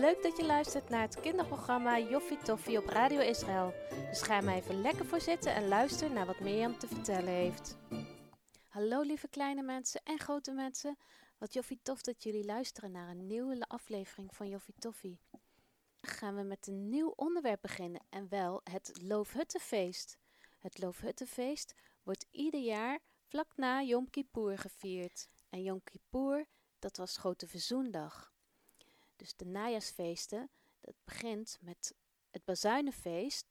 Leuk dat je luistert naar het kinderprogramma Joffie Toffie op Radio Israël. Dus ga maar even lekker voor zitten en luister naar wat Mirjam te vertellen heeft. Hallo lieve kleine mensen en grote mensen. Wat Joffie tof dat jullie luisteren naar een nieuwe aflevering van Joffie Toffie. Gaan we met een nieuw onderwerp beginnen en wel het Loofhuttenfeest. Het Loofhuttenfeest wordt ieder jaar vlak na Yom Kippur gevierd. En Yom Kippur, dat was Grote Verzoendag. Dus de najaarsfeesten, dat begint met het Bazuinenfeest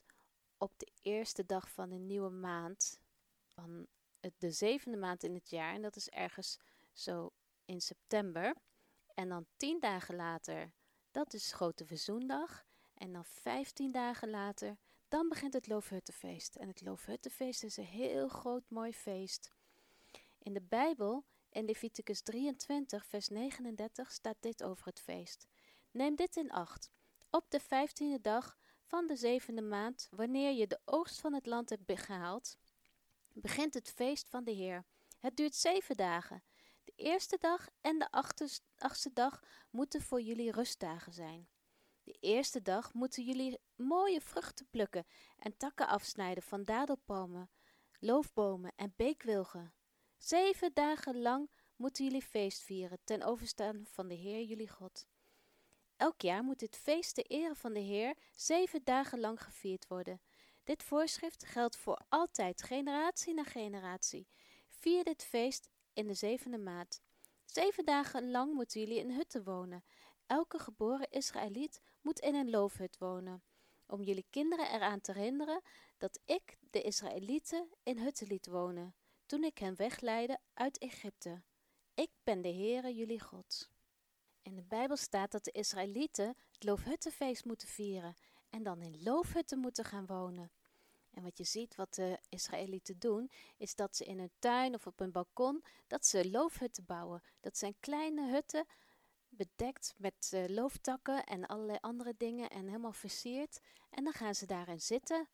op de eerste dag van de nieuwe maand, van de zevende maand in het jaar. En dat is ergens zo in september. En dan tien dagen later, dat is Grote Verzoendag. En dan vijftien dagen later, dan begint het Loofhuttenfeest. En het Loofhuttenfeest is een heel groot mooi feest. In de Bijbel, in Leviticus 23, vers 39, staat dit over het feest. Neem dit in acht. Op de vijftiende dag van de zevende maand, wanneer je de oogst van het land hebt gehaald, begint het feest van de Heer. Het duurt zeven dagen. De eerste dag en de achtste dag moeten voor jullie rustdagen zijn. De eerste dag moeten jullie mooie vruchten plukken en takken afsnijden van dadelpalmen, loofbomen en beekwilgen. Zeven dagen lang moeten jullie feest vieren ten overstaan van de Heer jullie God. Elk jaar moet dit feest ter ere van de Heer zeven dagen lang gevierd worden. Dit voorschrift geldt voor altijd, generatie na generatie. Vier dit feest in de zevende maand. Zeven dagen lang moeten jullie in hutten wonen. Elke geboren Israëliet moet in een loofhut wonen. Om jullie kinderen eraan te herinneren dat ik de Israëlieten in hutten liet wonen, toen ik hen wegleidde uit Egypte. Ik ben de Heere jullie God. In de Bijbel staat dat de Israëlieten het loofhuttenfeest moeten vieren en dan in loofhutten moeten gaan wonen. En wat je ziet wat de Israëlieten doen, is dat ze in hun tuin of op een balkon, dat ze loofhutten bouwen. Dat zijn kleine hutten, bedekt met uh, looftakken en allerlei andere dingen en helemaal versierd. En dan gaan ze daarin zitten.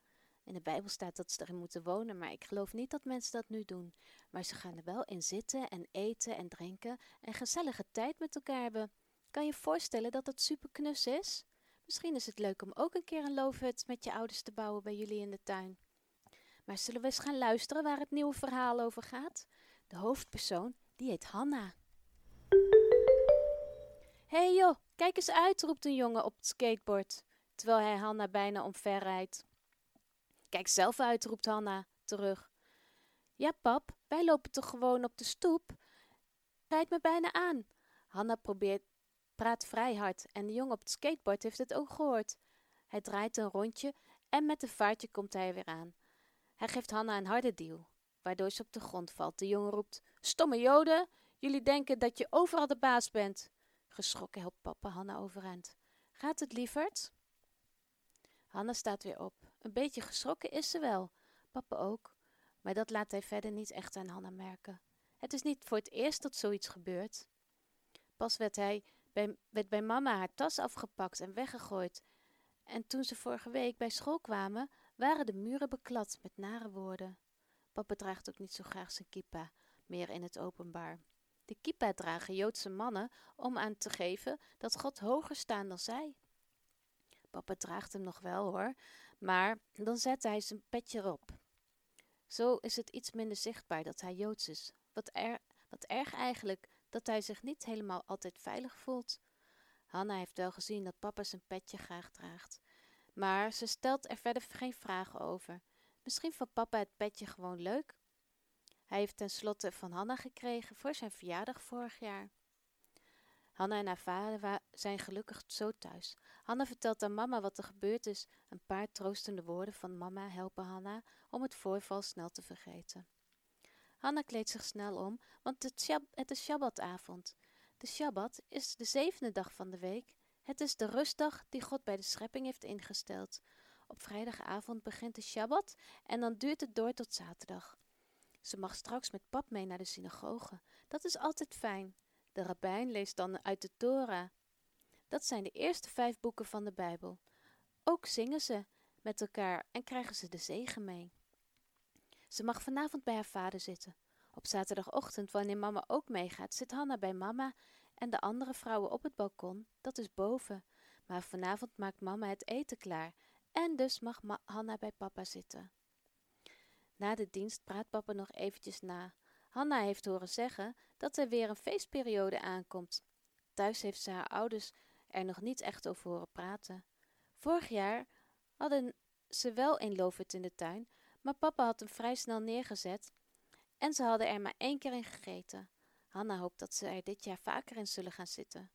In de Bijbel staat dat ze erin moeten wonen, maar ik geloof niet dat mensen dat nu doen. Maar ze gaan er wel in zitten en eten en drinken en gezellige tijd met elkaar hebben. Kan je voorstellen dat dat super knus is? Misschien is het leuk om ook een keer een loofhut met je ouders te bouwen bij jullie in de tuin. Maar zullen we eens gaan luisteren waar het nieuwe verhaal over gaat? De hoofdpersoon, die heet Hanna. Hey joh, kijk eens uit, roept een jongen op het skateboard, terwijl hij Hanna bijna omver rijdt. Kijk zelf uit, roept Hanna terug. Ja, pap, wij lopen toch gewoon op de stoep? Rijd me bijna aan. Hanna probeert praat vrij hard en de jongen op het skateboard heeft het ook gehoord. Hij draait een rondje en met een vaartje komt hij weer aan. Hij geeft Hanna een harde duw, waardoor ze op de grond valt. De jongen roept: Stomme joden, jullie denken dat je overal de baas bent. Geschrokken helpt papa Hanna overeind. Gaat het lieverd? Hanna staat weer op. Een beetje geschrokken is ze wel, papa ook, maar dat laat hij verder niet echt aan Hanna merken. Het is niet voor het eerst dat zoiets gebeurt. Pas werd hij bij, werd bij mama haar tas afgepakt en weggegooid. En toen ze vorige week bij school kwamen, waren de muren beklad met nare woorden. Papa draagt ook niet zo graag zijn kippa meer in het openbaar. De kippa dragen Joodse mannen om aan te geven dat God hoger staat dan zij. Papa draagt hem nog wel hoor, maar dan zet hij zijn petje erop. Zo is het iets minder zichtbaar dat hij Joods is. Wat, er, wat erg eigenlijk dat hij zich niet helemaal altijd veilig voelt. Hanna heeft wel gezien dat papa zijn petje graag draagt, maar ze stelt er verder geen vragen over. Misschien vond papa het petje gewoon leuk. Hij heeft tenslotte van Hanna gekregen voor zijn verjaardag vorig jaar. Hanna en haar vader zijn gelukkig zo thuis. Hanna vertelt aan mama wat er gebeurd is. Een paar troostende woorden van mama helpen Hanna om het voorval snel te vergeten. Hanna kleedt zich snel om, want het, het is Shabbatavond. De Shabbat is de zevende dag van de week. Het is de rustdag die God bij de schepping heeft ingesteld. Op vrijdagavond begint de Shabbat en dan duurt het door tot zaterdag. Ze mag straks met pap mee naar de synagoge. Dat is altijd fijn. De rabbijn leest dan uit de Torah. Dat zijn de eerste vijf boeken van de Bijbel. Ook zingen ze met elkaar en krijgen ze de zegen mee. Ze mag vanavond bij haar vader zitten. Op zaterdagochtend, wanneer mama ook meegaat, zit Hanna bij mama en de andere vrouwen op het balkon, dat is boven. Maar vanavond maakt mama het eten klaar en dus mag Hanna bij papa zitten. Na de dienst praat papa nog eventjes na. Hanna heeft horen zeggen dat er weer een feestperiode aankomt. Thuis heeft ze haar ouders er nog niet echt over horen praten. Vorig jaar hadden ze wel een loofhut in de tuin, maar papa had hem vrij snel neergezet en ze hadden er maar één keer in gegeten. Hanna hoopt dat ze er dit jaar vaker in zullen gaan zitten.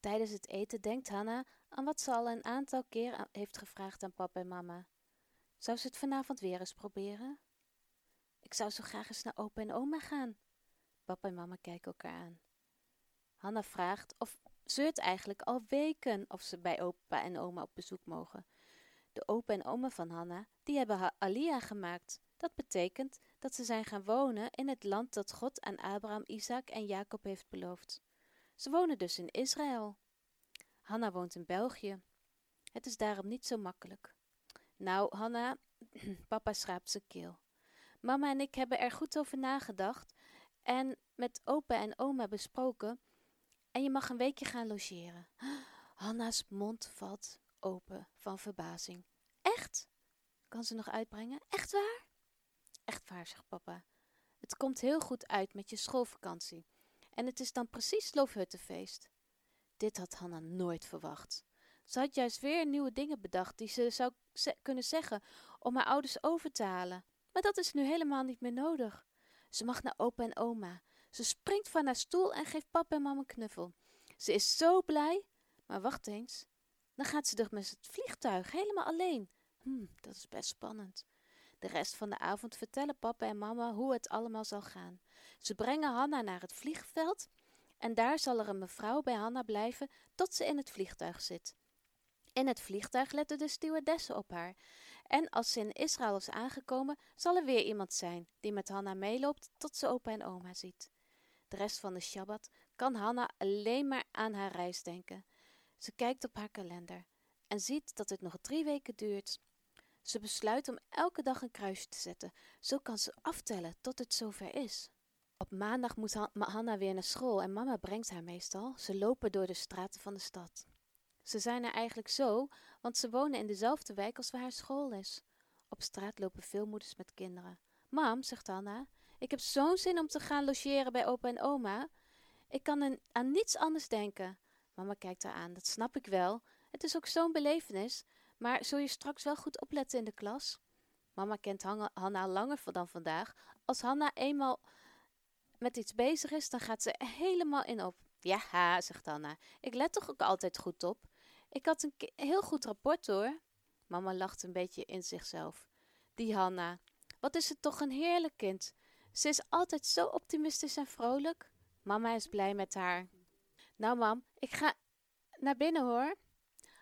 Tijdens het eten denkt Hanna aan wat ze al een aantal keer heeft gevraagd aan papa en mama. Zou ze het vanavond weer eens proberen? Ik zou zo graag eens naar opa en oma gaan. Papa en mama kijken elkaar aan. Hanna vraagt of zeurt eigenlijk al weken of ze bij opa en oma op bezoek mogen. De opa en oma van Hanna, die hebben Alia gemaakt. Dat betekent dat ze zijn gaan wonen in het land dat God aan Abraham, Isaac en Jacob heeft beloofd. Ze wonen dus in Israël. Hanna woont in België. Het is daarom niet zo makkelijk. Nou, Hanna, papa schraapt zijn keel. Mama en ik hebben er goed over nagedacht en met opa en oma besproken. En je mag een weekje gaan logeren. Hanna's mond valt open van verbazing. Echt? Kan ze nog uitbrengen? Echt waar? Echt waar, zegt papa. Het komt heel goed uit met je schoolvakantie. En het is dan precies Loofhuttenfeest. Dit had Hanna nooit verwacht. Ze had juist weer nieuwe dingen bedacht die ze zou kunnen zeggen om haar ouders over te halen. Maar dat is nu helemaal niet meer nodig. Ze mag naar opa en oma. Ze springt van haar stoel en geeft papa en mama een knuffel. Ze is zo blij. Maar wacht eens. Dan gaat ze toch met het vliegtuig helemaal alleen. Hm, dat is best spannend. De rest van de avond vertellen papa en mama hoe het allemaal zal gaan. Ze brengen Hanna naar het vliegveld en daar zal er een mevrouw bij Hanna blijven tot ze in het vliegtuig zit. In het vliegtuig letten de stewardessen op haar. En als ze in Israël is aangekomen, zal er weer iemand zijn die met Hanna meeloopt tot ze opa en oma ziet. De rest van de Shabbat kan Hanna alleen maar aan haar reis denken. Ze kijkt op haar kalender en ziet dat het nog drie weken duurt. Ze besluit om elke dag een kruisje te zetten. Zo kan ze aftellen tot het zover is. Op maandag moet Hanna weer naar school en mama brengt haar meestal. Ze lopen door de straten van de stad. Ze zijn er eigenlijk zo, want ze wonen in dezelfde wijk als waar haar school is. Op straat lopen veel moeders met kinderen. Mam, zegt Hanna, ik heb zo'n zin om te gaan logeren bij opa en oma. Ik kan aan niets anders denken. Mama kijkt haar aan, dat snap ik wel. Het is ook zo'n belevenis, maar zul je straks wel goed opletten in de klas? Mama kent Hanna langer dan vandaag. Als Hanna eenmaal met iets bezig is, dan gaat ze helemaal in op. Ja, zegt Hanna. Ik let toch ook altijd goed op. Ik had een heel goed rapport hoor. Mama lacht een beetje in zichzelf. Die Hanna. Wat is het toch een heerlijk kind. Ze is altijd zo optimistisch en vrolijk. Mama is blij met haar. Nou, mam, ik ga naar binnen hoor.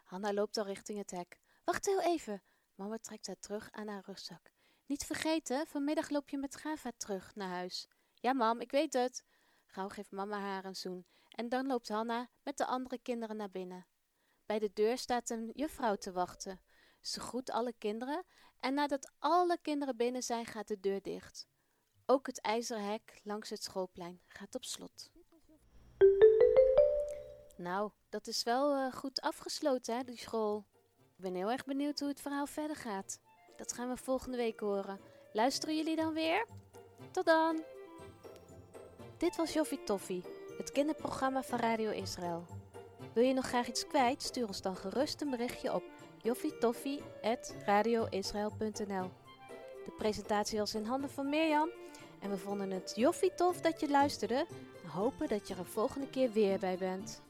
Hanna loopt al richting het hek. Wacht heel even. Mama trekt haar terug aan haar rugzak. Niet vergeten, vanmiddag loop je met Gava terug naar huis. Ja, mam, ik weet het. Gauw geeft mama haar een zoen. En dan loopt Hanna met de andere kinderen naar binnen. Bij de deur staat een juffrouw te wachten. Ze groet alle kinderen en nadat alle kinderen binnen zijn, gaat de deur dicht. Ook het ijzeren hek langs het schoolplein gaat op slot. Nou, dat is wel uh, goed afgesloten, hè, die school. Ik ben heel erg benieuwd hoe het verhaal verder gaat. Dat gaan we volgende week horen. Luisteren jullie dan weer? Tot dan! Dit was Joffie Toffie, het kinderprogramma van Radio Israël. Wil je nog graag iets kwijt? Stuur ons dan gerust een berichtje op joffietoffie.radioisrael.nl De presentatie was in handen van Mirjam en we vonden het joffie tof dat je luisterde en hopen dat je er volgende keer weer bij bent.